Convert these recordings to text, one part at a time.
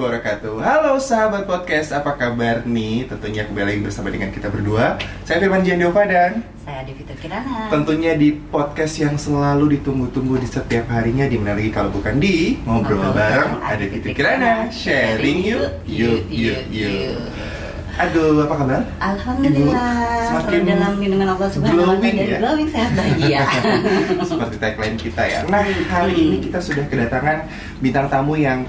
wabarakatuh Halo sahabat podcast, apa kabar nih? Tentunya kembali lagi bersama dengan kita berdua Saya Firman Jandiova dan Saya Devita Kirana. tentunya di podcast yang selalu ditunggu-tunggu di setiap harinya di mana lagi kalau bukan di Ngobrol Ngobrol bareng ada Titi Kirana. Sharing yuk, yuk, yuk, yuk Aduh, apa kabar? Alhamdulillah. Ibu, Selalu dalam lindungan Allah Subhanahu wa glowing taala. ya? Glowing sehat bahagia. Seperti tagline kita ya Nah, hari ini kita sudah kedatangan bintang tamu yang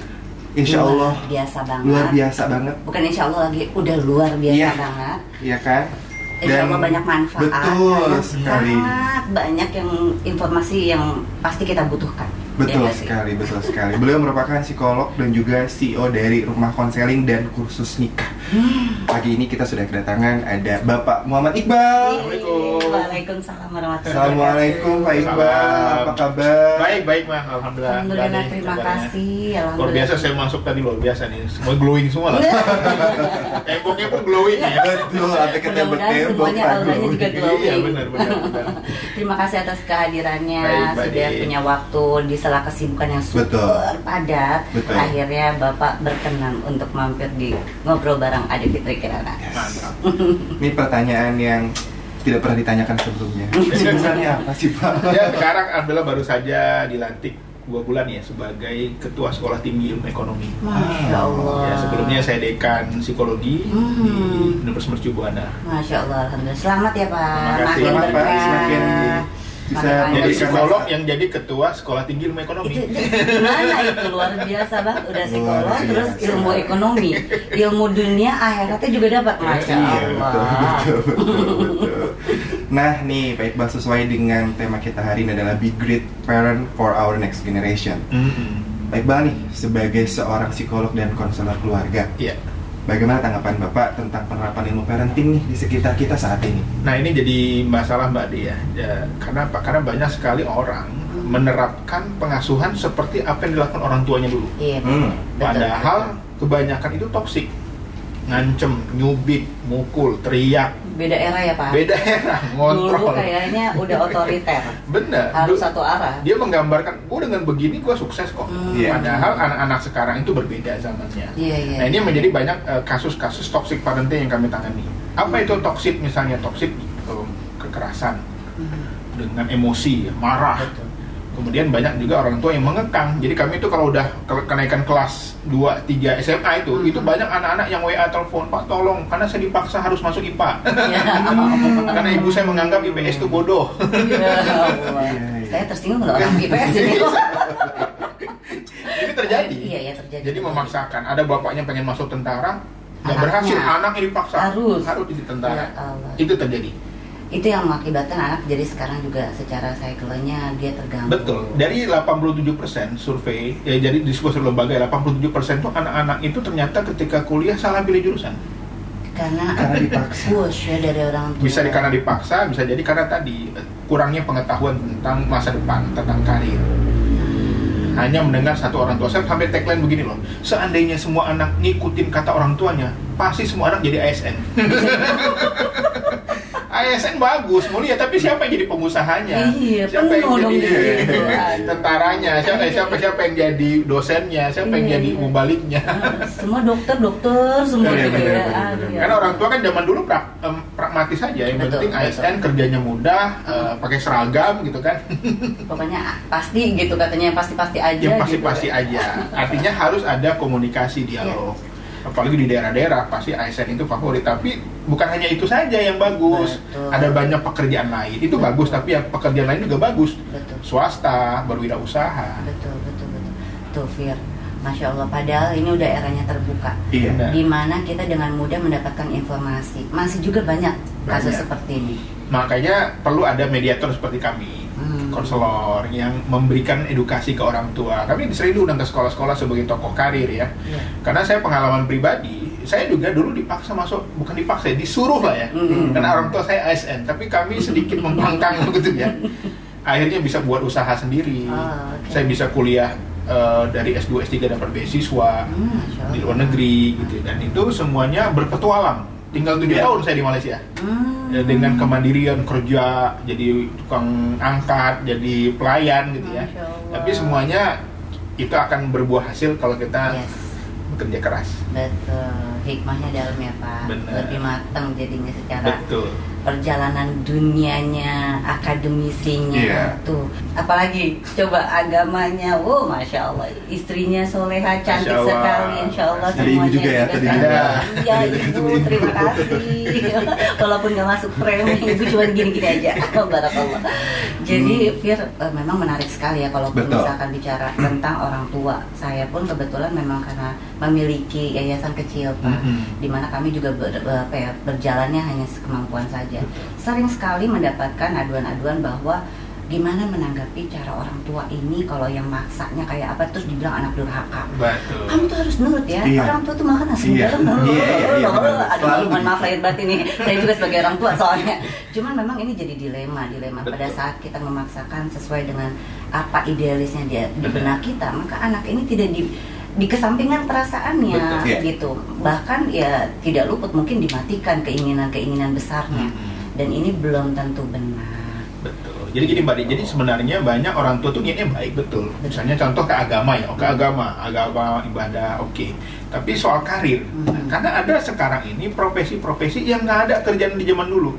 Insya Allah Luar biasa banget. luar biasa banget Bukan insya Allah lagi, udah luar biasa Iya. banget. Iya kan? Insya Allah banyak manfaat. Betul banyak sekali Sangat banyak yang informasi yang pasti kita butuhkan. Betul Ya sekali, betul sekali. Beliau merupakan psikolog dan juga CEO dari Rumah Konseling dan Kursus Nikah. Hmm. Pagi ini kita sudah kedatangan ada Bapak Muhammad Iqbal. Assalamualaikum. Waalaikumsalam warahmatullahi Assalamualaikum Pak Iqbal, apa kabar? Baik, baik, Mah. Alhamdulillah. Alhamdulillah, terima kasih. Luar biasa saya masuk tadi luar biasa nih. Semua glowing semua lah. Temboknya pun glowing ya. Betul, ada Mudah-mudahan tembok semuanya auranya juga glowing. Iya, benar, benar, benar. Terima kasih atas kehadirannya Baik, sudah punya waktu di sela kesibukan yang super Betul. padat. Betul. Akhirnya Bapak berkenan untuk mampir di ngobrol bareng Ade Fitri Kirana. Mantap. Ini pertanyaan yang tidak pernah ditanyakan sebelumnya. Sebenarnya apa sih Pak? Ya, sekarang alhamdulillah baru saja dilantik dua bulan ya sebagai ketua sekolah tinggi ilmu ekonomi. Masya Allah. Ya, sebelumnya saya dekan psikologi di Hmm. Universitas Mercu Buana. Masya Allah, Alhamdulillah. Selamat ya Pak. Terima kasih. Selamat, Pak. Semakin bisa Jadi psikolog yang jadi ketua sekolah tinggi ilmu ekonomi. itu, itu gimana itu luar biasa banget udah psikolog Luar terus biasa. ilmu ekonomi ilmu dunia akhiratnya juga dapat masya Iya, Allah betul, betul, betul, betul. Nah nih Pak Iqbal sesuai dengan tema kita hari ini adalah Be Great Parent for Our Next Generation. Mm-mm. Pak Iqbal nih sebagai seorang psikolog dan konselor keluarga, Iya. Bagaimana tanggapan Bapak tentang penerapan ilmu parenting nih di sekitar kita saat ini? Nah ini jadi masalah Mbak Dia. Ya, karena apa? Karena banyak sekali orang menerapkan pengasuhan seperti apa yang dilakukan orang tuanya dulu. iya Hmm. betul, Padahal betul. kebanyakan itu toksik, ngancem, nyubit, mukul, teriak, beda era ya Pak beda era, dulu ngontrol. kayaknya udah otoriter Bener. harus Du- satu arah Dia menggambarkan, gue dengan begini gue sukses kok. Hmm. Iya. Padahal anak-anak sekarang itu berbeda zamannya. iya iya Nah ini menjadi banyak eh, kasus-kasus toxic parenting yang kami tangani. Apa itu toxic? Misalnya toxic eh, kekerasan Hmm. dengan emosi, marah. Betul. Kemudian banyak juga orang tua yang mengekang. Jadi kami itu kalau udah ke- kenaikan kelas 2, 3 SMA itu, Hmm. itu banyak anak-anak yang WA telepon, Pak tolong, karena saya dipaksa harus masuk IPA. Ya. karena ibu saya menganggap IPS itu bodoh. Ya Allah. Iya, iya. saya tersinggung loh orang IPS ini Ini terjadi. iya ya terjadi Jadi memaksakan. Ada bapaknya pengen masuk tentara, nggak berhasil, anaknya dipaksa Harus. harus jadi tentara. Ya. Itu terjadi. Itu yang mengakibatkan anak jadi sekarang juga secara psikologinya dia terganggu Betul. Dari 87% survei, ya jadi di sebuah lembaga 87% tuh anak-anak itu ternyata ketika kuliah salah pilih jurusan. karena Karena dipaksa. push ya dari orang tua Bisa di- karena dipaksa, bisa jadi karena tadi kurangnya pengetahuan tentang masa depan, tentang karir. Hanya mendengar satu orang tua. Saya sampai tagline begini loh. Seandainya semua anak ngikutin kata orang tuanya, pasti semua anak jadi ASN. ASN bagus, mulia, tapi siapa yang jadi pengusahanya? Iya, siapa yang jadi. Aduh. tentaranya? Siapa siapa siapa yang jadi dosennya? Siapa yang Iya, jadi iya. mubaliknya? Ah, semua dokter dokter semua Iya, gitu ya benar, Aduh, benar. ya. Karena orang tua kan zaman dulu prak, em, pragmatis saja, yang Betul, penting betul. ASN kerjanya mudah, eh, pakai seragam gitu kan, pokoknya pasti gitu katanya pasti pasti aja yang pasti-pasti gitu. aja. Artinya harus ada komunikasi dialog. Iya. Apalagi di daerah-daerah pasti ASN itu favorit. Tapi bukan hanya itu saja yang bagus. Betul. Ada banyak pekerjaan lain. Itu Betul. bagus, tapi yang pekerjaan lain juga bagus. betul Swasta, berwirausaha. betul betul betul tuh Fir Masya Allah, padahal ini udah eranya terbuka Iya. Benar. di mana kita dengan mudah mendapatkan informasi. Masih juga banyak kasus Banyak. seperti ini. Makanya perlu ada mediator seperti kami. Konselor yang memberikan edukasi ke orang tua. Kami sering diundang ke sekolah-sekolah sebagai tokoh karir ya. Iya. Karena saya pengalaman pribadi, saya juga dulu dipaksa masuk, bukan dipaksa, disuruh lah ya. Hmm. Karena orang tua saya ASN, tapi kami sedikit membangkang gitu ya. Akhirnya bisa buat usaha sendiri. Oh, oke. Saya bisa kuliah eh, dari S2 S3 dapat beasiswa Hmm, Masya di luar negeri gitu dan itu semuanya berpetualang. Tinggal tujuh Iya. tahun saya di Malaysia. Hmm. Ya, dengan kemandirian kerja jadi tukang angkat jadi pelayan gitu ya tapi semuanya itu akan berbuah hasil kalau kita Yes. bekerja keras. Betul, hikmahnya dalam ya Pak. Benar. Lebih matang jadinya secara Betul. perjalanan dunianya, akademisinya Iya. tuh. Apalagi coba agamanya, wow, masya Allah, istrinya soleha cantik Masya Allah. sekali, insya Allah Ada ibu juga ya, tadi. Iya ibu, terima kasih. Walaupun nggak masuk frame, ibu cuma gini-gini aja. Barakallah. Jadi Fir eh, memang menarik sekali ya kalau misalkan bicara tentang orang tua. Saya pun kebetulan memang karena memiliki yayasan kecil Pak Mm-mm. di mana kami juga ber, apa ya, berjalannya hanya sekemampuan saja. Sering sekali mendapatkan aduan-aduan bahwa gimana menanggapi cara orang tua ini kalau yang maksanya kayak apa terus dibilang anak durhaka. Betul. Kamu tuh harus nurut ya. Iya. Orang tua tuh makan nasi Iya. garam. Iya, iya, iya, Selalu mohon maaf lahir batin nih. Saya juga sebagai orang tua soalnya. Cuman memang ini jadi dilema, dilema pada Betul. saat kita memaksakan sesuai dengan apa idealisnya dia di benak kita, maka anak ini tidak di dikesampingkan perasaannya Betul. Iya. gitu. Bahkan ya tidak luput mungkin dimatikan keinginan-keinginan besarnya. Mm-mm. Dan ini belum tentu benar. Betul. Jadi gini Mbak Di, jadi sebenarnya banyak orang tua tuh niatnya baik betul. Misalnya contoh ke agama ya, ke agama, agama ibadah, oke. Tapi soal karir, Hmm. karena ada sekarang ini profesi-profesi yang nggak ada kerjaan di zaman dulu.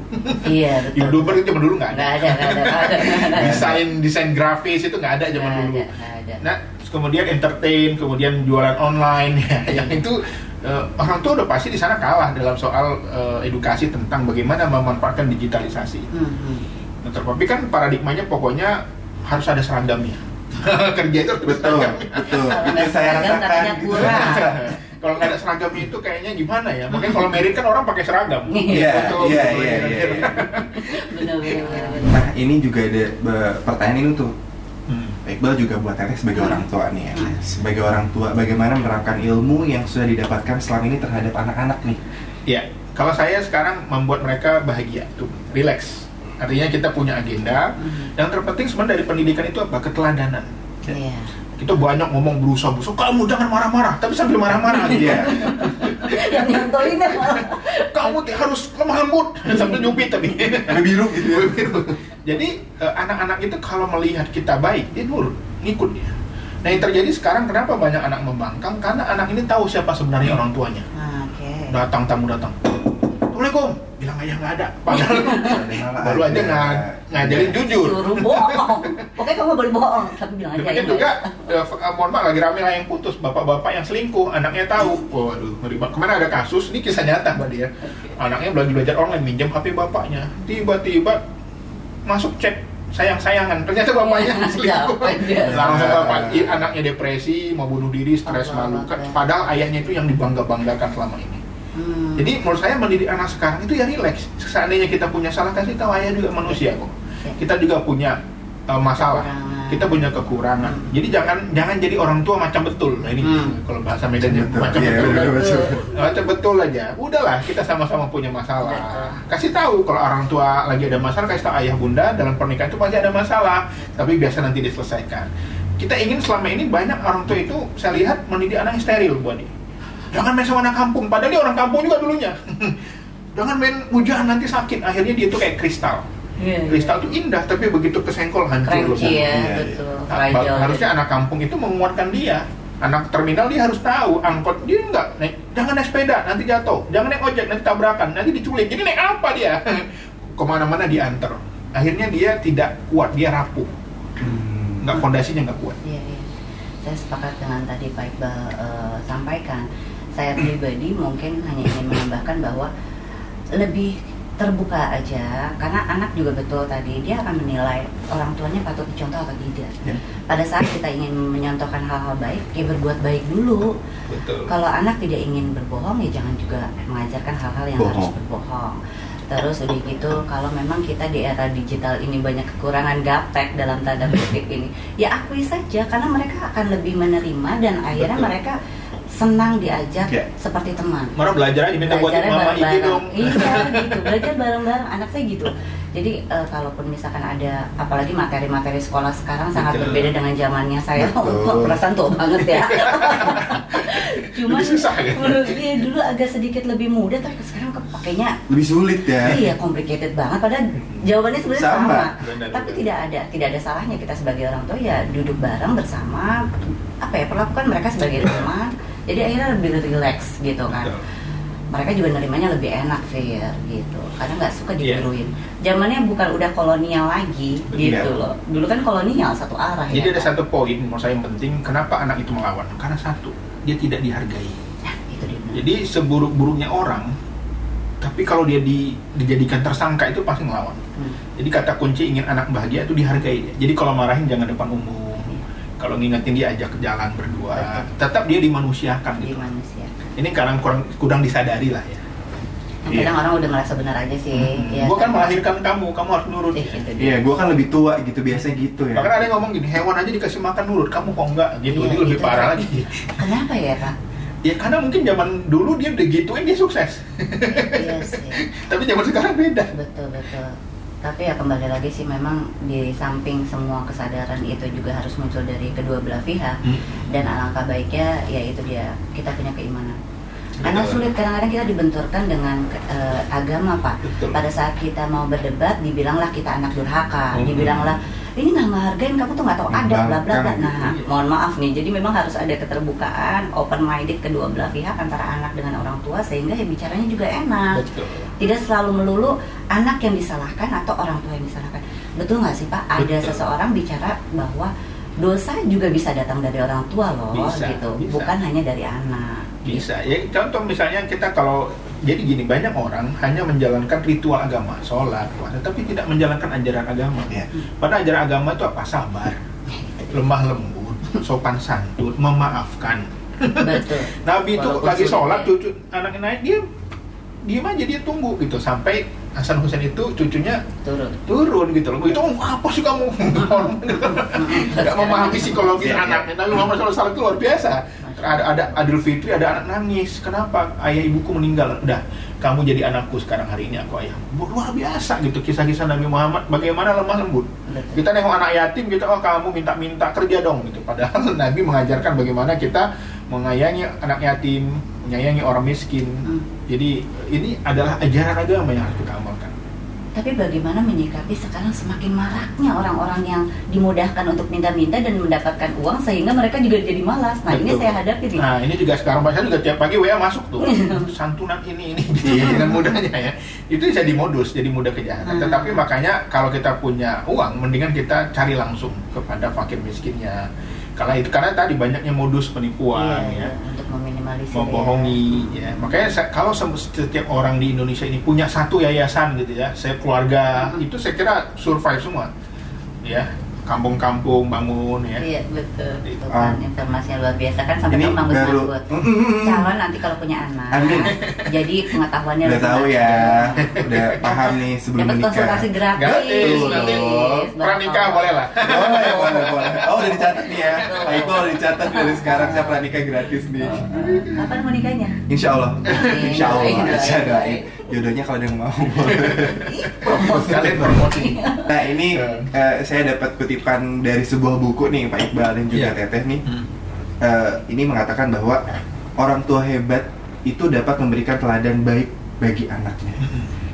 Iya, betul. Youtuber itu zaman dulu nggak ada. Nggak ada, nggak ada, nggak ada, nggak ada. Desain desain grafis itu nggak ada zaman Nggak dulu. ada, nggak ada. Nah, kemudian entertain, kemudian jualan online, ya, yang itu eh, orang tua udah pasti di sana kalah dalam soal eh, edukasi tentang bagaimana memanfaatkan digitalisasi. Hmm, hmm. Nah, tapi kan paradigmanya pokoknya harus ada seragamnya. Kerja itu harus Betul, betul. Kalau Itu nggak saya seragam rasakan. gitu. Kalau nggak ada seragamnya itu kayaknya gimana ya? Makanya kalau merit kan orang pakai seragam. Iya, Betul, iya, iya, iya, iya. Benar, benar, benar. Nah, ini juga ada be- pertanyaan ini tuh. Pak Iqbal juga buat Teteh sebagai orang tua nih ya. Sebagai orang tua, bagaimana menerapkan ilmu yang sudah didapatkan selama ini terhadap anak-anak nih? Ya, kalau saya sekarang membuat mereka bahagia, tuh, relax. Artinya kita punya agenda. Hmm. Yang terpenting sebenarnya dari pendidikan itu apa? Keteladanan. Iya. Kita banyak ngomong berusaha-berusaha, kamu jangan marah-marah, tapi sambil marah-marah. Iya. Yang nyontoin ya. kamu harus lemah lembut sambil nyubit tapi. Biru gitu ya. Jadi eh, anak-anak itu kalau melihat kita baik, dia nurut, ngikut dia. Nah yang terjadi sekarang kenapa banyak anak membangkang? Karena anak ini tahu siapa sebenarnya orang tuanya. Ah, Oke. Datang tamu datang, Assalamualaikum, bilang ayah nggak ada. Padahal baru aja nga- ngajarin jujur. Suruh bohong. Pokoknya kamu boleh bohong, tapi bilang aja. Demikian ya. juga, eh, eh, mohon maaf lagi rame lah yang putus, bapak-bapak yang selingkuh, anaknya tahu. Waduh, ngeri. Kemarin ada kasus, ini kisah nyata mbak dia. Anaknya belajar belajar online, minjem HP bapaknya. Tiba-tiba masuk chat sayang-sayangan, ternyata bapaknya selingkuh. Langsung bapak, i- anaknya depresi, mau bunuh diri, stres malu. Padahal ayahnya itu yang dibangga-banggakan selama ini. Hmm. Jadi menurut saya mendidik anak sekarang itu ya rileks. Seandainya kita punya salah kasih tahu ayah juga manusia kok. Ya. Kita juga punya uh, masalah. Kekurangan. Kita punya kekurangan. Jadi jangan jangan jadi orang tua macam betul. Nah ini Hmm. kalau bahasa Medannya Betul. macam Iya, betul. betul, betul. Macam betul aja. Udahlah kita sama-sama punya masalah. Kasih tahu kalau orang tua lagi ada masalah kasih tahu ayah bunda dalam pernikahan itu pasti ada masalah. Tapi biasa nanti diselesaikan. Kita ingin selama ini banyak orang tua itu saya lihat mendidik anak yang steril buat dia. Jangan main sama anak kampung, padahal dia orang kampung juga dulunya. Jangan main hujan nanti sakit. Akhirnya dia tuh kayak kristal. Iya, iya. Kristal tuh indah, tapi begitu kesenggol hancur. Ya, Iya, iya. betul. Nah, Fragile. harusnya anak kampung itu menguatkan dia. Anak terminal dia harus tahu, angkot dia enggak naik, jangan naik sepeda nanti jatuh, jangan naik ojek nanti tabrakan, nanti diculik. Jadi naik apa dia? Ke mana-mana diantar. Akhirnya dia tidak kuat, dia rapuh, Hmm. nggak fondasinya nggak kuat. Iya, iya. Saya sepakat dengan tadi Pak Iqbal eh, sampaikan. Saya pribadi mungkin hanya ingin menambahkan bahwa lebih terbuka aja karena anak juga betul tadi dia akan menilai orang tuanya patut dicontoh atau tidak. Ya. Pada saat kita ingin menyontohkan hal-hal baik, ya berbuat baik dulu. Betul. Kalau anak tidak ingin berbohong ya jangan juga mengajarkan hal-hal yang Bohong. harus berbohong. Terus udah gitu kalau memang kita di era digital ini banyak kekurangan gaptek dalam tanda kutip ini, ya akui saja karena mereka akan lebih menerima dan akhirnya Betul. mereka senang diajak Ya. seperti teman. Mana belajar aja minta Belajarnya mama ini bareng-bareng. dong. Iya gitu, belajar bareng-bareng anak saya gitu. Jadi eh, kalaupun misalkan ada apalagi materi-materi sekolah sekarang sangat Betul. berbeda dengan zamannya saya. Betul. Kok perasaan tua banget ya. Lebih susah ya? dulu, iya, dulu agak sedikit lebih mudah tapi sekarang kepakainya Lebih sulit ya. iya complicated banget padahal jawabannya sebenarnya Sama. sama, Benar, tapi benar. tidak ada tidak ada salahnya kita sebagai orang tua ya duduk bareng bersama apa ya perlakukan mereka sebagai teman jadi akhirnya lebih relax gitu kan Betul. mereka juga nerimanya lebih enak Fir gitu karena nggak suka Iya. diguruin zamannya bukan udah kolonial lagi gitu loh dulu kan kolonial satu arah Jadi ya ada kan? satu poin menurut saya yang penting kenapa anak itu melawan? Karena satu, dia tidak dihargai. Nah, itu dia Jadi seburuk-buruknya orang, tapi kalau dia di- dijadikan tersangka itu pasti melawan. Hmm. Jadi kata kunci ingin anak bahagia itu dihargai dia. Jadi kalau marahin jangan depan umum. Kalau ngingetin dia ajak ke jalan berdua. Betul. Tetap dia dimanusiakan di gitu. Ini kadang kurang kurang disadari lah ya. Nah, kadang orang udah merasa benar aja sih Hmm. ya Gua kan melahirkan kamu, kamu harus nurut. Iya, gue kan lebih tua gitu, biasa gitu ya. Bahkan ada yang ngomong gini, hewan aja dikasih makan nurut, kamu kok enggak? Gitu, Iya, itu lebih gitu. parah lagi. kenapa ya pak Ya karena mungkin zaman dulu dia udah gituin dia sukses. iya sih Tapi zaman sekarang beda. betul betul tapi ya kembali lagi sih memang di samping semua kesadaran itu juga harus muncul dari kedua belah pihak Hmm. dan alangkah baiknya ya itu dia kita punya keimanan karena sulit kadang-kadang kita dibenturkan dengan eh, agama pak Betul. pada saat kita mau berdebat dibilanglah kita anak durhaka Hmm. dibilanglah ini nggak menghargain kamu tuh nggak tahu ada bla bla bla Membangkang. nah Iya. mohon maaf nih jadi memang harus ada keterbukaan open minded kedua belah pihak antara anak dengan orang tua sehingga ya bicaranya juga enak Betul. tidak selalu melulu anak yang disalahkan atau orang tua yang disalahkan betul nggak sih pak ada Betul. seseorang bicara bahwa dosa juga bisa datang dari orang tua loh Bisa, gitu bisa. bukan hanya dari anak Bisa. Ya contoh misalnya kita kalau jadi gini banyak orang hanya menjalankan ritual agama, sholat, puasa, tapi tidak menjalankan ajaran agama. Iya. Pada ajaran agama itu apa? Sabar, lemah lembut, sopan santun, memaafkan. betul Nabi itu Walaupun lagi sholat, ya. cucu anaknya naik dia diam aja dia tunggu gitu sampai Hasan Husain itu cucunya turun turun gitu loh. Itu "Oh, apa sih kamu? Nggak memahami psikologi Iya, iya. anaknya. Nabi Muhammad SAW itu luar biasa. Ada ada Adil Fitri, ada anak nangis. Kenapa? Ayah ibuku meninggal. Udah, kamu jadi anakku sekarang hari ini aku ayah. Luar biasa gitu kisah-kisah Nabi Muhammad. Bagaimana lemah lembut. Kita nengok anak yatim gitu, oh kamu minta-minta kerja dong gitu. Padahal Nabi mengajarkan bagaimana kita menyayangi anak yatim, menyayangi orang miskin. Hmm. Jadi ini adalah ajaran agama yang harus kita amalkan. Tapi bagaimana menyikapi sekarang semakin maraknya orang-orang yang dimudahkan untuk minta-minta dan mendapatkan uang sehingga mereka juga jadi malas nah ini Betul. saya hadapi nih Nah ini juga sekarang bahasa juga tiap pagi WA masuk tuh santunan ini ini gitu, dengan mudahnya ya itu jadi modus jadi mudah kejahatan. Hmm. Tetapi makanya kalau kita punya uang mendingan kita cari langsung kepada fakir miskinnya. Karena itu karena tadi banyaknya modus penipuan Iya, ya. iya, meminimalisir membohongi ya. makanya saya- kalau setiap orang di Indonesia ini punya satu yayasan gitu ya saya keluarga Hmm. itu saya kira survive semua ya kampung-kampung bangun ya Iya betul, itu Ah. kan informasinya luar biasa kan sampai Ini kamu manggut baru manggut. Mm, mm, mm. Calon nanti kalau punya anak, Amin. jadi pengetahuannya Udah tahu ya, udah paham nih sebelum Dapat menikah. konsultasi gratis. gratis nanti pranikah boleh lah Boleh, boleh, boleh. Oh, udah dicatat nih ya. Pak Iko udah dicatat dari sekarang saya pranikah gratis nih. Kapan mau nikahnya? Insya Allah. Insya Allah. Doain. doain. Jodohnya kalau ada yang mau. Promosi. kalian promosi Nah ini eh, saya dapat kutipan dari sebuah buku nih Pak Iqbal dan juga Iya. Teteh nih. Eh, ini mengatakan bahwa orang tua hebat itu dapat memberikan teladan baik bagi anaknya.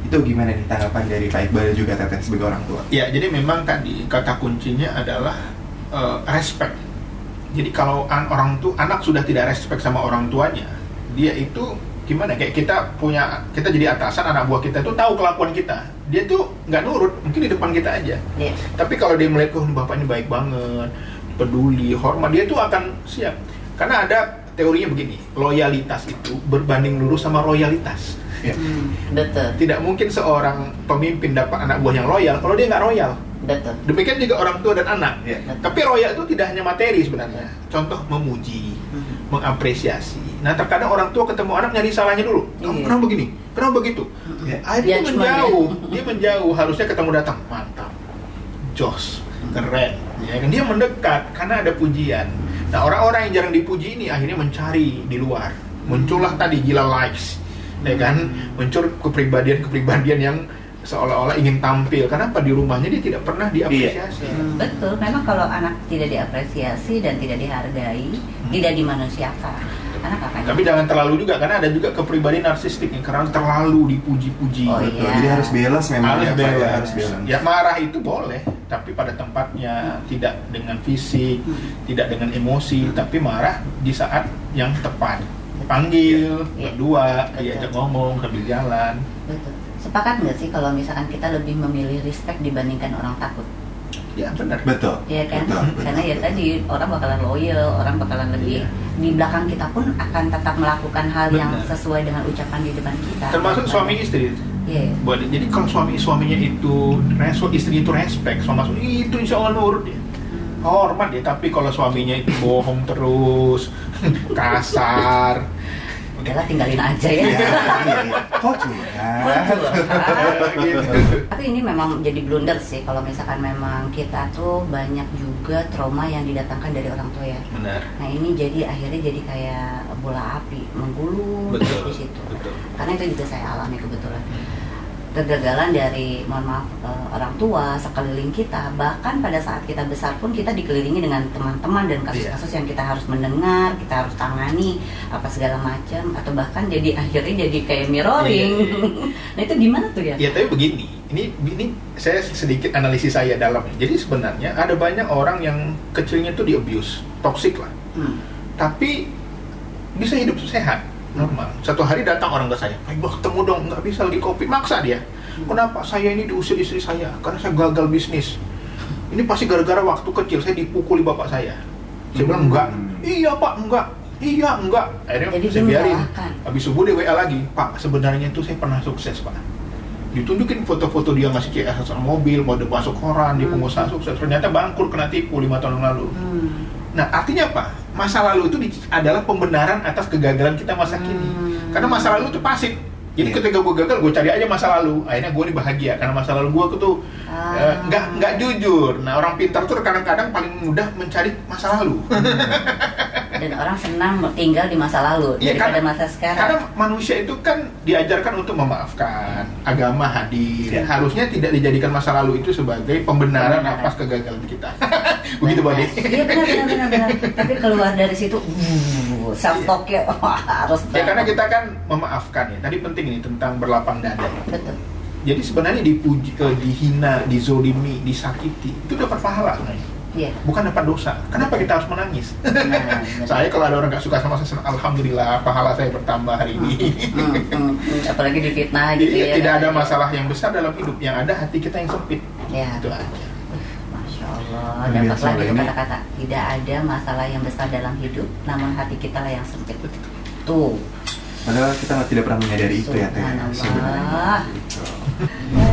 Itu gimana nih tanggapan dari Pak Iqbal dan juga Teteh sebagai orang tua? ya jadi memang tadi kata kuncinya adalah eh, respect jadi kalau an- orang tuh anak sudah tidak respect sama orang tuanya dia itu gimana kayak kita punya kita jadi atasan anak buah kita tuh tahu kelakuan kita dia tuh nggak nurut mungkin di depan kita aja Iya. Tapi kalau dia melihat, oh bapak ini baik banget, peduli, hormat, dia tuh akan siap. Karena ada teorinya begini, loyalitas itu berbanding lurus sama royalitas. Ya. Hmm, betul, Tidak mungkin seorang pemimpin dapat anak buah yang loyal kalau dia nggak royal. betul. Demikian juga orang tua dan anak. Ya. Tapi royal itu tidak hanya materi sebenarnya. Contoh memuji, Hmm. mengapresiasi. Nah terkadang orang tua ketemu anak nyari salahnya dulu. Kamu Iya. kenapa begini? Kenapa begitu? Ya. Akhirnya Dia menjauh, dia menjauh. Harusnya ketemu datang, mantap, jos, keren. Ya kan dia mendekat karena ada pujian. Nah orang-orang yang jarang dipuji ini akhirnya mencari di luar. Muncullah tadi gila likes, ya kan? Muncul kepribadian-kepribadian yang seolah-olah ingin tampil. Kenapa di rumahnya dia tidak pernah diapresiasi? Hmm, betul, memang kalau anak tidak diapresiasi dan tidak dihargai, tidak dimanusiakan, anak Tapi jangan terlalu juga karena ada juga kepribadian narsistik yang karena terlalu dipuji-puji. Oh, Betul. iya. Jadi harus balance memang harus ya, Pak, ya, harus balance. Ya marah itu boleh, tapi pada tempatnya, tidak dengan fisik, Hmm. tidak dengan emosi, tapi marah di saat yang tepat. Panggil, Iya. berdua, Betul. diajak ngomong sambil jalan. Betul. Sepakat nggak sih kalau misalkan kita lebih memilih respect dibandingkan orang takut? Ya benar. betul Iya kan? betul, betul. Karena ya tadi orang bakalan loyal, orang bakalan lebih Iya. di belakang kita pun akan tetap melakukan hal yang Benar. sesuai dengan ucapan di depan kita. Termasuk suami istri. Iya. Buat jadi kalau suami suaminya itu respect, istri itu respect, sama suami itu insya Allah nurut dia. Hormat ya, tapi kalau suaminya itu bohong terus, kasar, Udahlah tinggalin aja ya. Iya, iya, iya. kok curhat gitu. Tapi ini memang jadi blunder sih kalau misalkan memang kita tuh banyak juga trauma yang didatangkan dari orang tua ya. Benar. Nah ini jadi akhirnya jadi kayak bola api menggulung Betul. di situ. Betul. Karena itu juga saya alami kebetulan. Kegagalan dari mohon maaf eh, orang tua sekeliling kita bahkan pada saat kita besar pun kita dikelilingi dengan teman-teman dan kasus-kasus yang kita harus mendengar kita harus tangani apa segala macam atau bahkan jadi akhirnya jadi kayak mirroring Iya, nah itu gimana tuh ya? Ya tapi begini, ini ini saya sedikit analisis saya dalam. Jadi sebenarnya ada banyak orang yang kecilnya tuh di abuse, toxic lah. Hmm. Tapi bisa hidup sehat, normal. Satu hari datang orang ke saya, baik bah ketemu dong, nggak bisa lagi kopi, maksa dia. Kenapa saya ini diusir istri saya? Karena saya gagal bisnis. Ini pasti gara-gara waktu kecil saya dipukuli bapak saya. Saya bilang enggak. Hmm. Iya pak, enggak. Iya enggak. Akhirnya Jadi saya biarin. Habis subuh dia WA lagi, Pak sebenarnya itu saya pernah sukses Pak. Ditunjukin foto-foto dia ngasih CS sama mobil, mau masuk koran, dia Hmm. pengusaha sukses. Ternyata bangkrut kena tipu lima tahun yang lalu. Hmm. Nah artinya apa? Masa lalu itu adalah pembenaran atas kegagalan kita masa kini. Hmm. Karena masa lalu itu pasif. Jadi Iya. ketika gue gagal, gue cari aja masa lalu. Akhirnya gue ini bahagia karena masa lalu gue tuh Ah. eh, nggak nggak jujur. Nah orang pintar tuh kadang-kadang paling mudah mencari masa lalu. dan orang senang tinggal di masa lalu Iya, daripada karena- masa sekarang. Karena manusia itu kan diajarkan untuk memaafkan, agama hadir. Ya. Harusnya tidak dijadikan masa lalu itu sebagai pembenaran Pembenaran. atas kegagalan kita. Begitu, Pak. Iya benar benar benar benar. Tapi keluar dari situ, uh, self talknya wah, harus. Ya karena kita kan memaafkan ya. Tadi penting ini tentang berlapang dada. betul. Jadi sebenarnya dipuji, eh, dihina, dizolimi, disakiti itu dapat pahala sebenarnya. Iya. Bukan dapat dosa. Kenapa kita harus menangis? Nah, saya kalau ada orang nggak suka sama saya, alhamdulillah pahala saya bertambah hari ini. Hmm, hmm, hmm. apalagi difitnah gitu Iya, ya. tidak ada masalah yang besar dalam hidup. Yang ada hati kita yang sempit. Ya. Itu aja. Masya Allah, Luar dapat lagi kata-kata Tidak ada masalah yang besar dalam hidup Namun hati kita lah yang sempit Tuh Padahal kita nggak- tidak pernah menyadari itu ya teh sebenarnya. Gitu.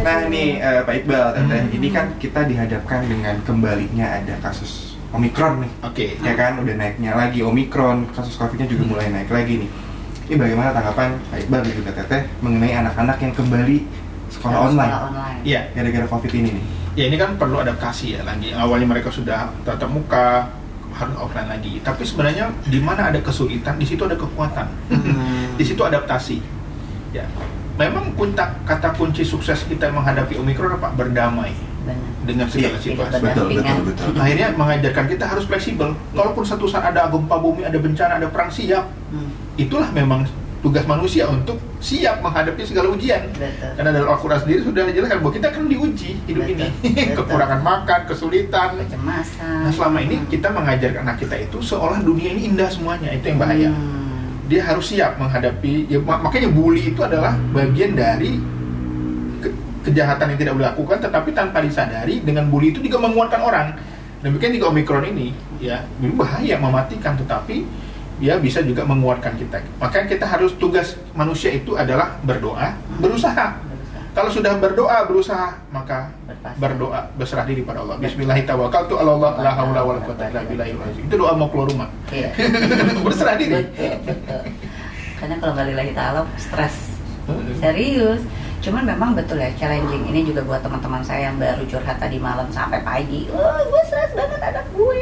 Nah nih eh, Pak Iqbal teteh, Hmm. ini kan kita dihadapkan dengan kembalinya ada kasus Omikron nih, Oke. ya kan udah naiknya lagi Omikron, kasus Covidnya juga mulai naik lagi nih. Ini bagaimana tanggapan Pak Iqbal dan juga teteh mengenai anak-anak yang kembali sekolah online Sekolah online Iya. gara-gara Covid ini nih? Ya ini kan perlu adaptasi ya lagi. Awalnya mereka sudah tatap muka, harus offline lagi. Tapi sebenarnya di mana ada kesulitan, di situ ada kekuatan. Hmm. di situ adaptasi. Ya. Memang kunta, kata kunci sukses kita menghadapi Omikron apa? Berdamai Benar dengan segala Iya, situasi. Betul, Betul, betul, betul. Akhirnya mengajarkan kita harus fleksibel. Kalaupun satu saat ada gempa bumi, ada bencana, ada perang, siap. Hmm, Itulah memang tugas manusia untuk siap menghadapi segala ujian. Betul Karena dalam Al-Quran sendiri sudah dijelaskan bahwa kita kan diuji hidup Betul, ini. betul. Kekurangan makan, kesulitan. Kecemasan Nah selama ini kita mengajarkan anak kita itu seolah dunia ini indah semuanya. Itu yang bahaya. Hmm. Dia harus siap menghadapi. Ya, mak- makanya bully itu adalah bagian dari ke- kejahatan yang tidak dilakukan, tetapi tanpa disadari dengan bully itu juga menguatkan orang. Demikian juga Omikron ini, ya ini bahaya mematikan, tetapi dia bisa juga menguatkan kita. Makanya kita harus tugas manusia itu adalah berdoa, berusaha. Berusaha. Kalau sudah berdoa, berusaha, maka berdoa, berserah diri pada Allah. Bismillahirrahmanirrahim. Allah, la haula wala quwata illa billah. Itu doa mau keluar rumah. Iya. berserah diri. Betul, betul. Karena kalau nggak lillahi ta'ala stres Serius. Cuman memang betul ya challenging. Ini juga buat teman-teman saya yang baru curhat tadi malam sampai pagi. Oh, gue stres banget anak gue.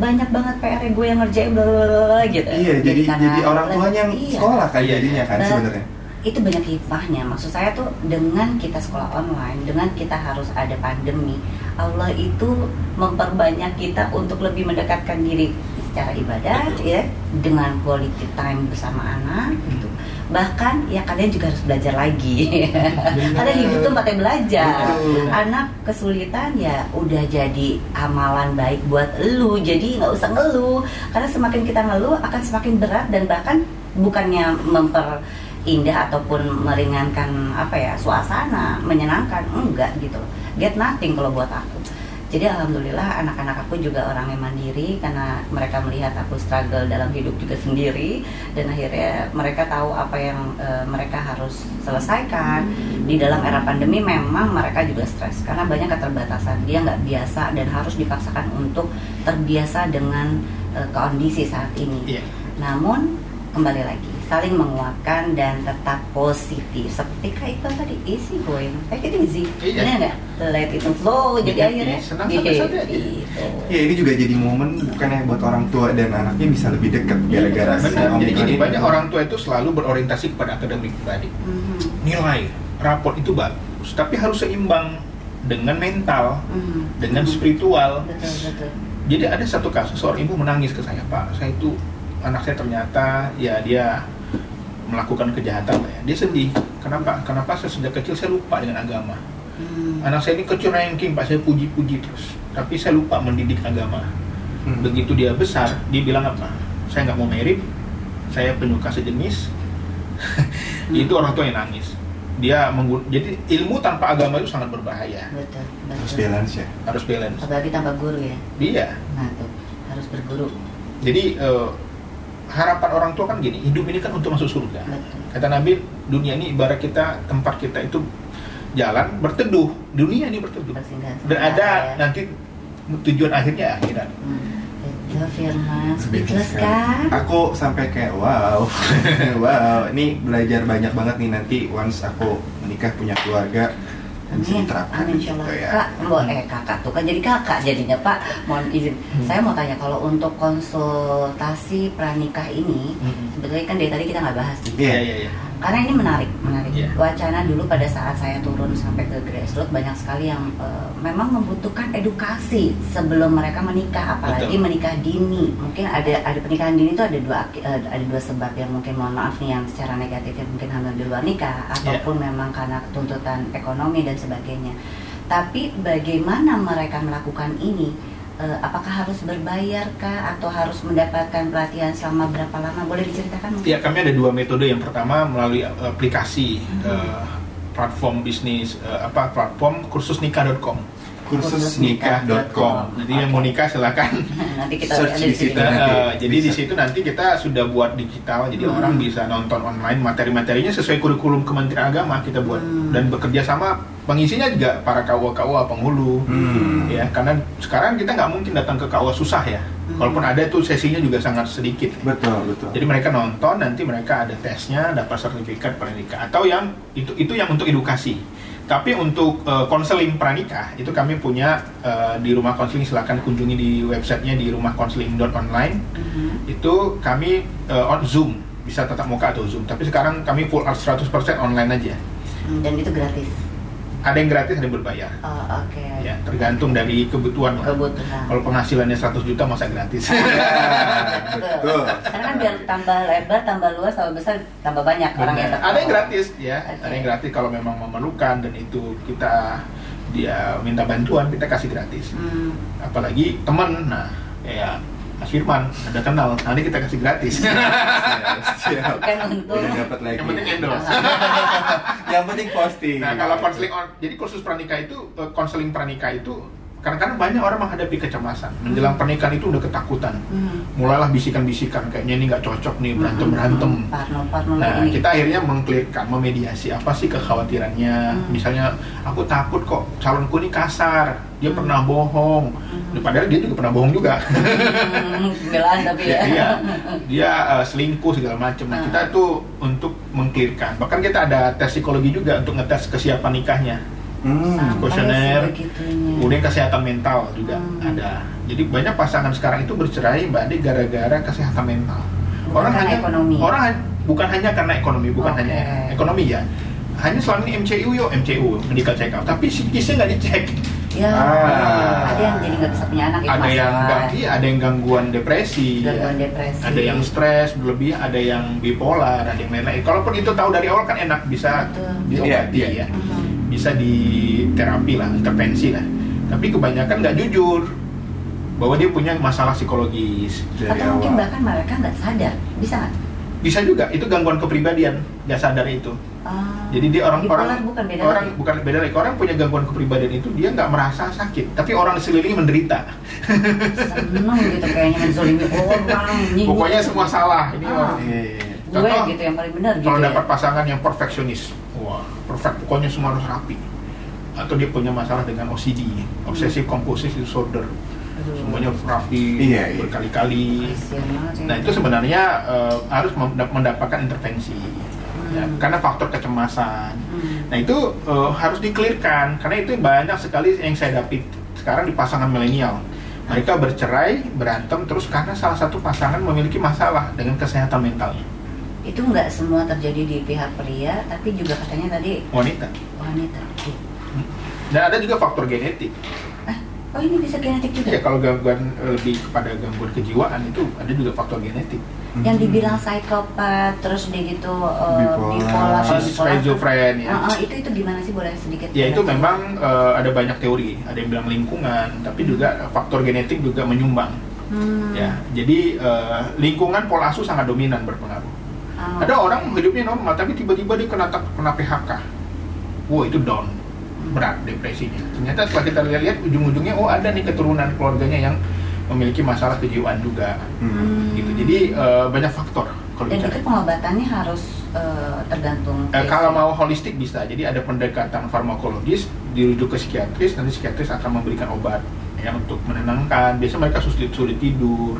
Banyak banget PR gue yang ngerjain bla bla bla, bla, gitu. Iya, jadi karena- jadi orang tuanya yang Iya. sekolah Iya. jadinya kan sebenarnya. Itu banyak hikmahnya. Maksud saya tuh dengan kita sekolah online, dengan kita harus ada pandemi, Allah itu memperbanyak kita untuk lebih mendekatkan diri secara ibadah, Betul. ya, dengan quality time bersama anak, gitu. Bahkan ya kalian juga harus belajar lagi. Karena hidup tuh pakai belajar. Betul. anak kesulitan ya udah jadi amalan baik buat lu. Jadi nggak usah ngeluh. Karena semakin kita ngeluh akan semakin berat dan bahkan bukannya memperindah ataupun meringankan apa ya suasana menyenangkan. Enggak gitu. Get nothing kalau buat aku jadi alhamdulillah anak-anak aku juga orang yang mandiri karena mereka melihat aku struggle dalam hidup juga sendiri. Dan akhirnya mereka tahu apa yang eh, mereka harus selesaikan. Di dalam era pandemi memang mereka juga stres karena banyak keterbatasan. Dia nggak biasa dan harus dipaksakan untuk terbiasa dengan eh, kondisi saat ini. Iya. namun kembali lagi saling menguatkan dan tetap positif seperti Kak Iqbal tadi easy going take it easy Iya. Bener nggak let it flow jadi Iya, akhirnya iya, senang santai-santai aja. gitu. Ya ini juga jadi momen bukannya buat orang tua dan anaknya bisa lebih dekat gara-gara si Benar. Jadi gini ini. banyak orang tua itu selalu berorientasi kepada akademik pribadi. Mhm, Nilai, raport itu bagus, tapi harus seimbang dengan mental, mhm, dengan mhm. spiritual. betul betul Jadi ada satu kasus seorang ibu menangis ke saya, Pak, saya itu anak saya ternyata ya dia melakukan kejahatan Pak, ya. Dia sedih. Kenapa? Kenapa saya sejak kecil saya lupa dengan agama. Hmm, Anak saya ini kecil ranking Pak, saya puji-puji terus. Tapi saya lupa mendidik agama. Hmm. Begitu dia besar, dia bilang apa? Saya nggak mau merit, saya penyuka sejenis. itu orang tua yang nangis. Dia menggun- jadi ilmu tanpa agama itu sangat berbahaya. betul Harus betul balance ya. Harus balance. apalagi tambah guru ya Dia. nah tuh harus berguru Jadi eh, harapan orang tua kan gini, hidup ini kan untuk masuk surga. betul Kata Nabi, dunia ini ibarat kita tempat kita itu jalan berteduh. Dunia ini berteduh. Dan ada ya. nanti tujuan akhirnya akhirat. Hmm, Firman speechless kan Aku sampai kayak wow, wow. Ini belajar banyak banget nih nanti once aku menikah punya keluarga bisa Amin, diterapkan amin gitu insyaallah. ya. Kak, mbok eh kakak tuh kan jadi kakak jadinya Pak. Mohon izin. Hmm. Saya mau tanya kalau untuk konsultasi pranikah ini, sebetulnya kan dari tadi kita nggak bahas nih. Iya. iya, iya. Karena ini menarik, menarik. Iya. Wacana dulu pada saat saya turun sampai ke grassroots banyak sekali yang eh, memang membutuhkan edukasi sebelum mereka menikah, apalagi Betul. menikah dini. Mungkin ada ada pernikahan dini itu ada dua eh, ada dua sebab yang mungkin mohon maaf nih yang secara negatif yang mungkin hamil di luar nikah Iya. ataupun memang karena tuntutan ekonomi dan sebagainya. Tapi bagaimana mereka melakukan ini? Eh, apakah harus berbayar kah atau harus mendapatkan pelatihan selama berapa lama? Boleh diceritakan mungkin? Ya, kami ada dua metode. Yang pertama melalui aplikasi Mhm. eh, platform bisnis eh, apa platform kursusnikah.com. Kursusnikah.com. Jadi yang mau nikah silakan. nanti kita Search lihat di situ. Eh, jadi di situ nanti kita sudah buat digital, jadi Hmm. orang bisa nonton online materi-materinya sesuai kurikulum Kementerian Agama kita buat Hmm. dan bekerja sama pengisinya juga para KUA-KUA penghulu. Hmm. Ya, karena sekarang kita nggak mungkin datang ke KUA susah ya. Hmm. Kalaupun ada tuh sesinya juga sangat sedikit. Betul, betul. Jadi mereka nonton, nanti mereka ada tesnya, dapat sertifikat pernikah atau yang itu itu yang untuk edukasi. Tapi untuk eh, konseling pranikah itu kami punya eh, di rumah konseling silakan kunjungi di websitenya di rumahkonseling.online. Mhm. Itu kami eh, on Zoom bisa tatap muka atau Zoom. Tapi sekarang kami full 100% online aja. Hmm, Dan itu gratis. Ada yang gratis, ada yang berbayar. Oh, Oke. Ya, tergantung dari kebutuhan. lah. Kebutuhan. Kalau penghasilannya 100 juta masa gratis. Betul. Karena kan biar tambah lebar, tambah luas, tambah besar, tambah banyak orang yang Benar. tertawa. Ada yang gratis ya, Oke. ada yang gratis kalau memang memerlukan dan itu kita dia minta bantuan kita kasih gratis. Hmm. Apalagi teman, nah kayak Mas Firman ada kenal, nanti kita kasih gratis. Siap. Bukan Udah dapat lagi. Yang penting endorse. Yang penting posting. Nah kalau konseling on, jadi kursus pranikah itu eh, konseling pranikah itu kadang-kadang banyak orang menghadapi kecemasan menjelang pernikahan itu udah ketakutan. Hmm. Mulailah bisikan-bisikan kayaknya ini nggak cocok nih berantem berantem. Parno, parno Nah, ini. kita akhirnya mengklirkan, memediasi apa sih kekhawatirannya. Hmm. Misalnya, aku takut kok calonku ini kasar, dia Hmm. pernah bohong. Hmm. Padahal dia juga pernah bohong juga. Hmm, Pembelaan tapi ya. Iya, dia eh, selingkuh segala macam. Nah, Hmm. kita itu untuk mengklirkan. Bahkan kita ada tes psikologi juga untuk ngetes kesiapan nikahnya. Hmm. Kuesioner. Kemudian kesehatan mental juga Hmm. ada. Jadi banyak pasangan sekarang itu bercerai Mbak Ade gara-gara kesehatan mental. Bukan karena ekonomi. Orang bukan hanya karena ekonomi, bukan Oke. hanya ekonomi ya. Hanya selama ini MCU yo MCU medical check up, tapi psikisnya nggak dicek. Ya, Ah. ada yang jadi nggak bisa punya anak itu ada yang masalah. gang- iya, ada yang gangguan depresi, Gangguan ya. depresi. ada yang stres berlebih, ada yang bipolar, ada yang lain-lain. Kalaupun itu tahu dari awal kan enak bisa diobati Iya, iya. ya, Mhm. Bisa di terapi lah, intervensi lah. Tapi kebanyakan nggak jujur bahwa dia punya masalah psikologis. dari Atau mungkin bahkan mereka nggak sadar, bisa nggak? Bisa juga itu gangguan kepribadian, nggak sadar itu. Ah, Jadi dia orang orang bukan beda orang lagi. bukan beda lagi. Orang punya gangguan kepribadian itu dia nggak merasa sakit, tapi orang di sekeliling menderita. seneng gitu kayaknya menzolimi orang. Pokoknya semua salah. Ini Ah. orang Iya, iya, iya. gue Contoh, gitu yang paling benar gitu kalau ya. dapat pasangan yang perfeksionis, wah perfect, pokoknya semua harus rapi. Atau dia punya masalah dengan OCD, obsessive compulsive disorder, Aduh, semuanya harus rapi Iya, iya. berkali-kali. ya. Nah itu sebenarnya eh, harus mendap- mendapatkan intervensi, ya, Hmm. karena faktor kecemasan. Hmm. Nah itu eh, harus dikelirkan karena itu banyak sekali yang saya dapat sekarang di pasangan milenial. Mereka bercerai, berantem terus karena salah satu pasangan memiliki masalah dengan kesehatan mentalnya. Itu nggak semua terjadi di pihak pria tapi juga katanya tadi Wanita. wanita Dan ada juga faktor genetik. oh ini bisa genetik juga Ya kalau gangguan eh, lebih kepada gangguan kejiwaan itu ada juga faktor genetik. yang dibilang psikopat terus dia gitu uh, Bipolar. bipolar. schizofren ya. Ah, ah, itu itu gimana sih boleh sedikit Ya itu memang eh, ada banyak teori. Ada yang bilang lingkungan, tapi juga faktor genetik juga menyumbang. Hmm. Ya, jadi eh, lingkungan pola asuh sangat dominan berpengaruh. Ah. Ada orang hidupnya normal tapi tiba-tiba dia kena kena PHK. Wah itu down, berat depresinya. Ternyata setelah kita lihat-lihat ujung-ujungnya oh ada nih keturunan keluarganya yang memiliki masalah kejiwaan juga. Hmm. Gitu. Jadi eh, banyak faktor kalau dan bicara. itu pengobatannya harus eh, tergantung case kalau ya? mau holistik bisa, jadi ada pendekatan farmakologis dirujuk ke psikiatris, nanti psikiatris akan memberikan obat ya untuk menenangkan. Biasanya mereka sulit sulit tidur,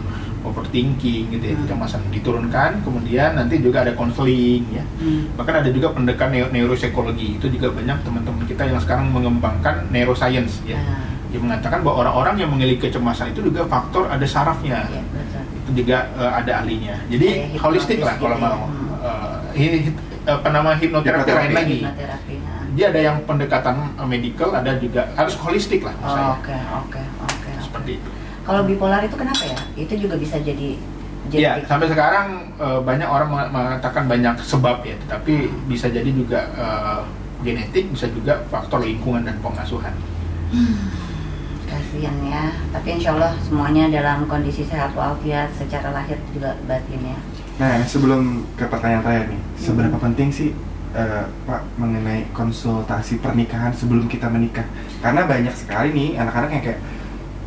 overthinking gitu ya, Hmm. kecemasan diturunkan. Kemudian nanti juga ada konseling ya. Hmm. Bahkan ada juga pendekatan neo- neuropsikologi itu juga banyak teman-teman kita yang sekarang mengembangkan neuroscience ya. Ah, Yang mengatakan bahwa orang-orang yang memiliki kecemasan itu juga faktor ada sarafnya betul. itu juga eh, ada ahlinya. Jadi hipnotis holistik lah kalau gitu ya. mau. Hmm. Eh, ini apa nama hipnoterapi lain lagi. Hipnoterapi, ah. Dia ada yang pendekatan eh, medical, ada juga harus holistik lah menurut Oh. Oke, oke, oke. Seperti itu. Kalau bipolar itu kenapa ya? Itu juga bisa jadi Ya, genetik. sampai sekarang eh, banyak orang meng- mengatakan banyak sebab ya, tetapi bisa jadi juga eh, genetik, bisa juga faktor lingkungan dan pengasuhan. Kasihan ya. Tapi insya Allah semuanya dalam kondisi sehat walafiat secara lahir juga batin ya. Nah, sebelum ke pertanyaan terakhir nih, seberapa penting sih eh, Pak mengenai konsultasi pernikahan sebelum kita menikah? Karena banyak sekali nih anak-anak yang kayak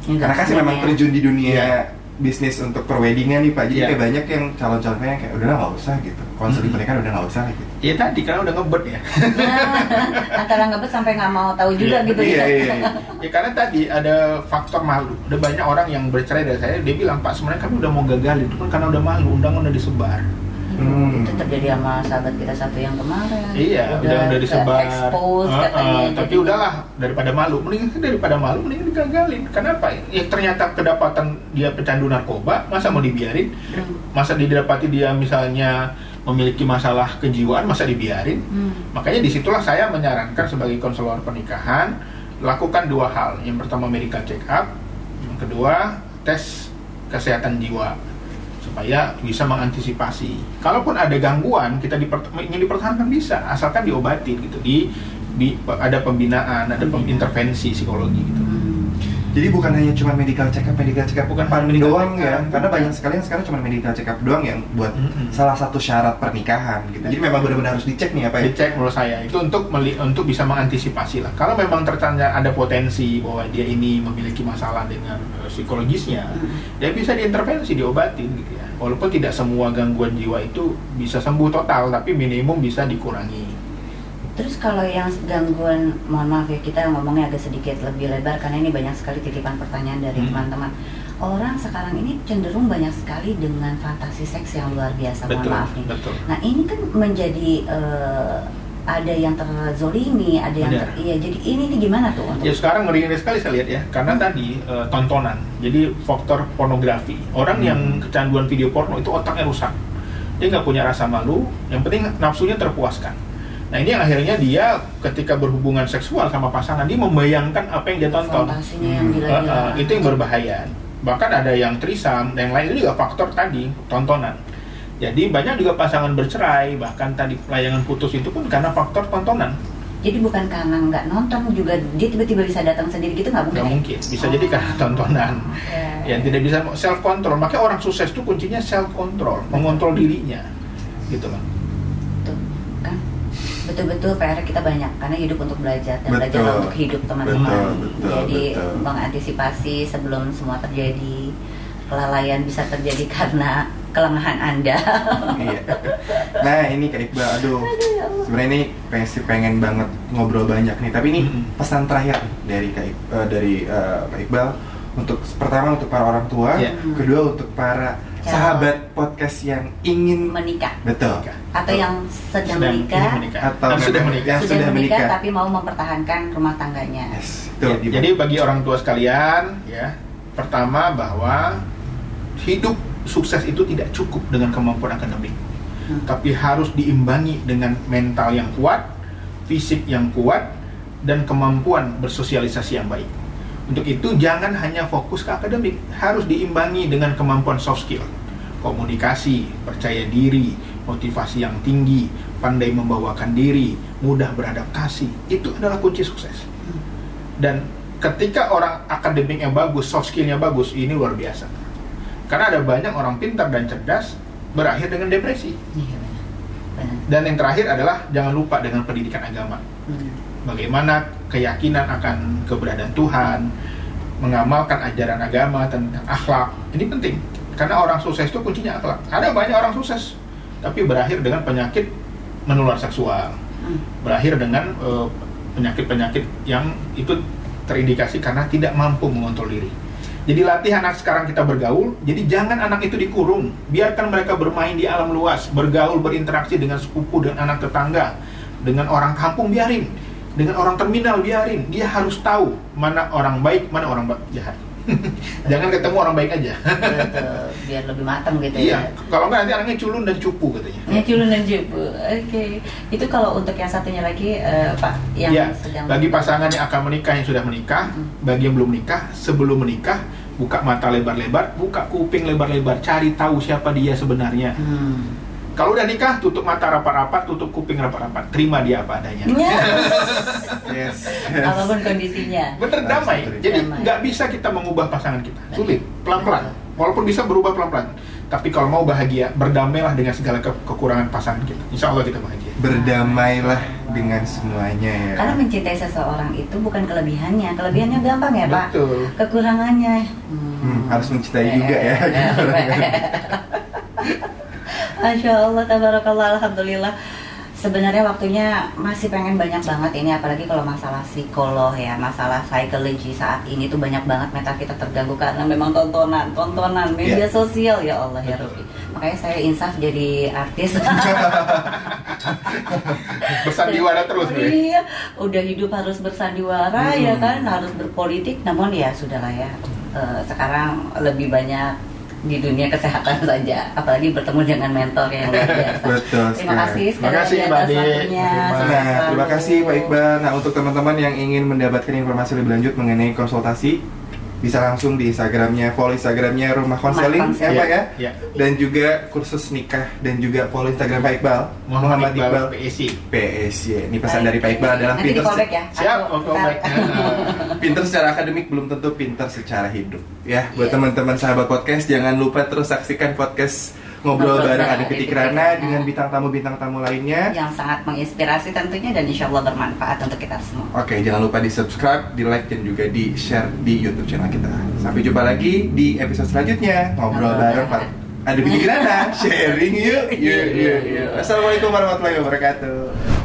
Ini nggak karena kan sih memang ya. terjun di dunia Iya. bisnis untuk perweddingan nih Pak. Jadi Iya. kayak banyak yang calon-calonnya yang kayak udahlah nggak usah gitu. Konseling Mhm. pernikahan udah nggak usah gitu. Ya tadi karena udah ngebet ya. Antara ngebet sampai nggak mau tahu juga Iya, gitu iya, ya. iya, iya. ya karena tadi ada faktor malu. Ada banyak orang yang bercerai dari saya, dia bilang Pak sebenarnya kami udah mau gagal itu kan karena udah malu, undangan udah disebar. Hmm. Itu terjadi sama sahabat kita satu yang kemarin. Iya, udah udah disebar. Expose katanya. eh, tapi Jadi- udahlah daripada malu, mending daripada malu mending digagalin. Kenapa? Ya ternyata kedapatan dia pecandu narkoba, masa mau dibiarin? Hmm. Masa didapati dia misalnya memiliki masalah kejiwaan, masa dibiarin? Hmm. Makanya di situlah saya menyarankan sebagai konselor pernikahan lakukan dua hal. Yang pertama medical check up, yang kedua tes kesehatan jiwa supaya bisa mengantisipasi. Kalaupun ada gangguan kita diper, ingin dipertahankan bisa, asalkan diobati gitu. Di, di ada pembinaan, ada pem- intervensi psikologi gitu. Hmm. Jadi bukan hanya cuma medical check up, medical check up Bukan medical doang check up, ya. Karena bukan. banyak sekali yang sekarang cuma medical check up doang yang buat Mm-mm. salah satu syarat pernikahan gitu. Jadi memang benar-benar harus dicek nih apa ya. dicek menurut saya itu untuk meli- untuk bisa mengantisipasi lah. Kalau memang tertanda ada potensi bahwa dia ini memiliki masalah dengan eh, psikologisnya, dia bisa diintervensi, diobatin gitu ya. Walaupun tidak semua gangguan jiwa itu bisa sembuh total, tapi minimum bisa dikurangi. Terus kalau yang gangguan, mohon maaf ya kita ngomongnya agak sedikit lebih lebar karena ini banyak sekali titipan pertanyaan dari Hmm. teman-teman. Orang sekarang ini cenderung banyak sekali dengan fantasi seks yang luar biasa. Mohon Betul, maaf nih. betul. Nah ini kan menjadi eh, ada yang terzolimi, ada yang ter- iya. Jadi ini nih gimana tuh untuk? Ya sekarang ngeri sekali saya lihat ya, karena tadi eh, tontonan, jadi faktor pornografi. Orang Hmm. yang kecanduan video porno itu otaknya rusak. Dia nggak punya rasa malu, yang penting nafsunya terpuaskan. Nah ini yang akhirnya dia ketika berhubungan seksual sama pasangan dia membayangkan apa yang dia tonton. Yang Hmm. gila-gila. Uh, uh, itu yang berbahaya. Bahkan ada yang trisam, dan yang lain itu juga faktor tadi tontonan. Jadi banyak juga pasangan bercerai, bahkan tadi layangan putus itu pun karena faktor tontonan. Jadi bukan karena nggak nonton juga dia tiba-tiba bisa datang sendiri gitu nggak mungkin? Nggak ya? mungkin, bisa jadi karena tontonan. Ya. Yang tidak bisa self control. Makanya orang sukses itu kuncinya self control, mengontrol dirinya, gitu loh. Tuh, kan betul-betul PR kita banyak karena hidup untuk belajar dan Betul. belajar untuk hidup teman-teman. Betul, betul, Jadi betul. mengantisipasi sebelum semua terjadi kelalaian bisa terjadi karena kelengahan Anda. Iya. Nah ini Kak Iqbal, aduh ya sebenarnya ini pengen sih pengen banget ngobrol banyak nih. Tapi ini Mm-mm. pesan terakhir dari Kak Ik- eh, dari eh, Kak Iqbal untuk pertama untuk para orang tua, Iya. kedua untuk para Ya. sahabat podcast yang ingin menikah betul atau yang sedang, Sedang menikah, menikah. Atau Dan sudah menikah. yang sudah, sudah menikah, menikah. tapi mau mempertahankan rumah tangganya. Yes, Ya, betul. Gimana? jadi bagi orang tua sekalian, ya, pertama bahwa hidup sukses itu tidak cukup dengan kemampuan akademik, Hmm. tapi harus diimbangi dengan mental yang kuat, fisik yang kuat, dan kemampuan bersosialisasi yang baik. Untuk itu jangan hanya fokus ke akademik, harus diimbangi dengan kemampuan soft skill, komunikasi, percaya diri, motivasi yang tinggi, pandai membawakan diri, mudah beradaptasi. Itu adalah kunci sukses. Dan ketika orang akademiknya bagus, soft skillnya bagus, ini luar biasa. Karena ada banyak orang pintar dan cerdas berakhir dengan depresi. Iya benar. Benar. Dan yang terakhir adalah jangan lupa dengan pendidikan agama. Hmm. Bagaimana keyakinan akan keberadaan Tuhan, mengamalkan ajaran agama tentang akhlak. Ini penting. Karena orang sukses itu kuncinya akhlak. Ada banyak orang sukses, tapi berakhir dengan penyakit menular seksual. Hmm. Berakhir dengan eh, penyakit-penyakit yang itu terindikasi karena tidak mampu mengontrol diri. Jadi latih anak sekarang kita bergaul, jadi jangan anak itu dikurung. Biarkan mereka bermain di alam luas, bergaul, berinteraksi dengan sepupu, dengan anak tetangga, dengan orang kampung biarin, dengan orang terminal biarin. Dia harus tahu mana orang baik, mana orang jahat. jangan ketemu orang baik aja. Betul. Biar lebih matang gitu iya, ya. kalau nggak nanti anaknya culun dan cupu katanya. Ya culun dan jebu. Oke. Itu kalau untuk yang satunya lagi eh, Pak yang Ya, sedang bagi pasangan yang akan menikah yang sudah menikah, Hmm. bagi yang belum menikah, sebelum menikah, buka mata lebar-lebar, buka kuping lebar-lebar, cari tahu siapa dia sebenarnya. Hmm. Kalau udah nikah, tutup mata rapat-rapat, tutup kuping rapat-rapat, terima dia apa adanya. Ya. Yes. Apa pun kondisinya. Bener damai. Jadi nggak bisa kita mengubah pasangan kita. Sulit, pelan-pelan. Walaupun bisa berubah pelan-pelan. Tapi kalau mau bahagia, berdamailah dengan segala ke- kekurangan pasangan kita. Insya Allah kita bahagia. Berdamailah dengan semuanya ya. Karena mencintai seseorang itu bukan kelebihannya. Kelebihannya gampang ya, Pak. Betul. Kekurangannya Hmm, harus mencintai juga ya. Masya Allah, tabarakallah, alhamdulillah. Sebenarnya waktunya masih pengen banyak banget ini, apalagi kalau masalah psikolog ya, masalah psikologi saat ini tuh banyak banget mental kita terganggu karena memang tontonan, tontonan media Iya. sosial ya Allah ya. Rabbi. Makanya saya insaf jadi artis. Bersandiwara terus, Bre. Iya, udah hidup harus bersandiwara Hmm. ya kan, harus berpolitik. Namun ya sudahlah ya. Eh, sekarang lebih banyak di dunia kesehatan saja, apalagi bertemu dengan mentor yang luar biasa. Betul Terima kasih Terima kasih, Mbak waktunya. Terima Nah, kasih Pak Iqbal. Nah, untuk teman-teman yang ingin mendapatkan informasi lebih lanjut mengenai konsultasi, bisa langsung di Instagramnya, follow Instagramnya Rumah Konseling, ya Pak ya. Ya. Dan juga kursus nikah dan juga follow Instagram Pak Iqbal, Muhammad Iqbal PSI. PSY. Ini pesan Baik. dari Pak Iqbal adalah Nanti pinter, ya. Siap, pinter secara akademik belum tentu pinter secara hidup. Ya, buat Iya. teman-teman sahabat podcast jangan lupa terus saksikan podcast ngobrol bareng ada Titik Rana Rana. dengan bintang tamu bintang tamu lainnya. yang sangat menginspirasi tentunya dan insya Allah bermanfaat untuk kita semua. Oke, jangan lupa di subscribe, di like, dan juga di share di YouTube channel kita. Sampai jumpa lagi di episode selanjutnya. Ngobrol bareng Pak. Ada bikin sharing yuk. Yuk, yuk, yuk. Assalamualaikum warahmatullahi wabarakatuh.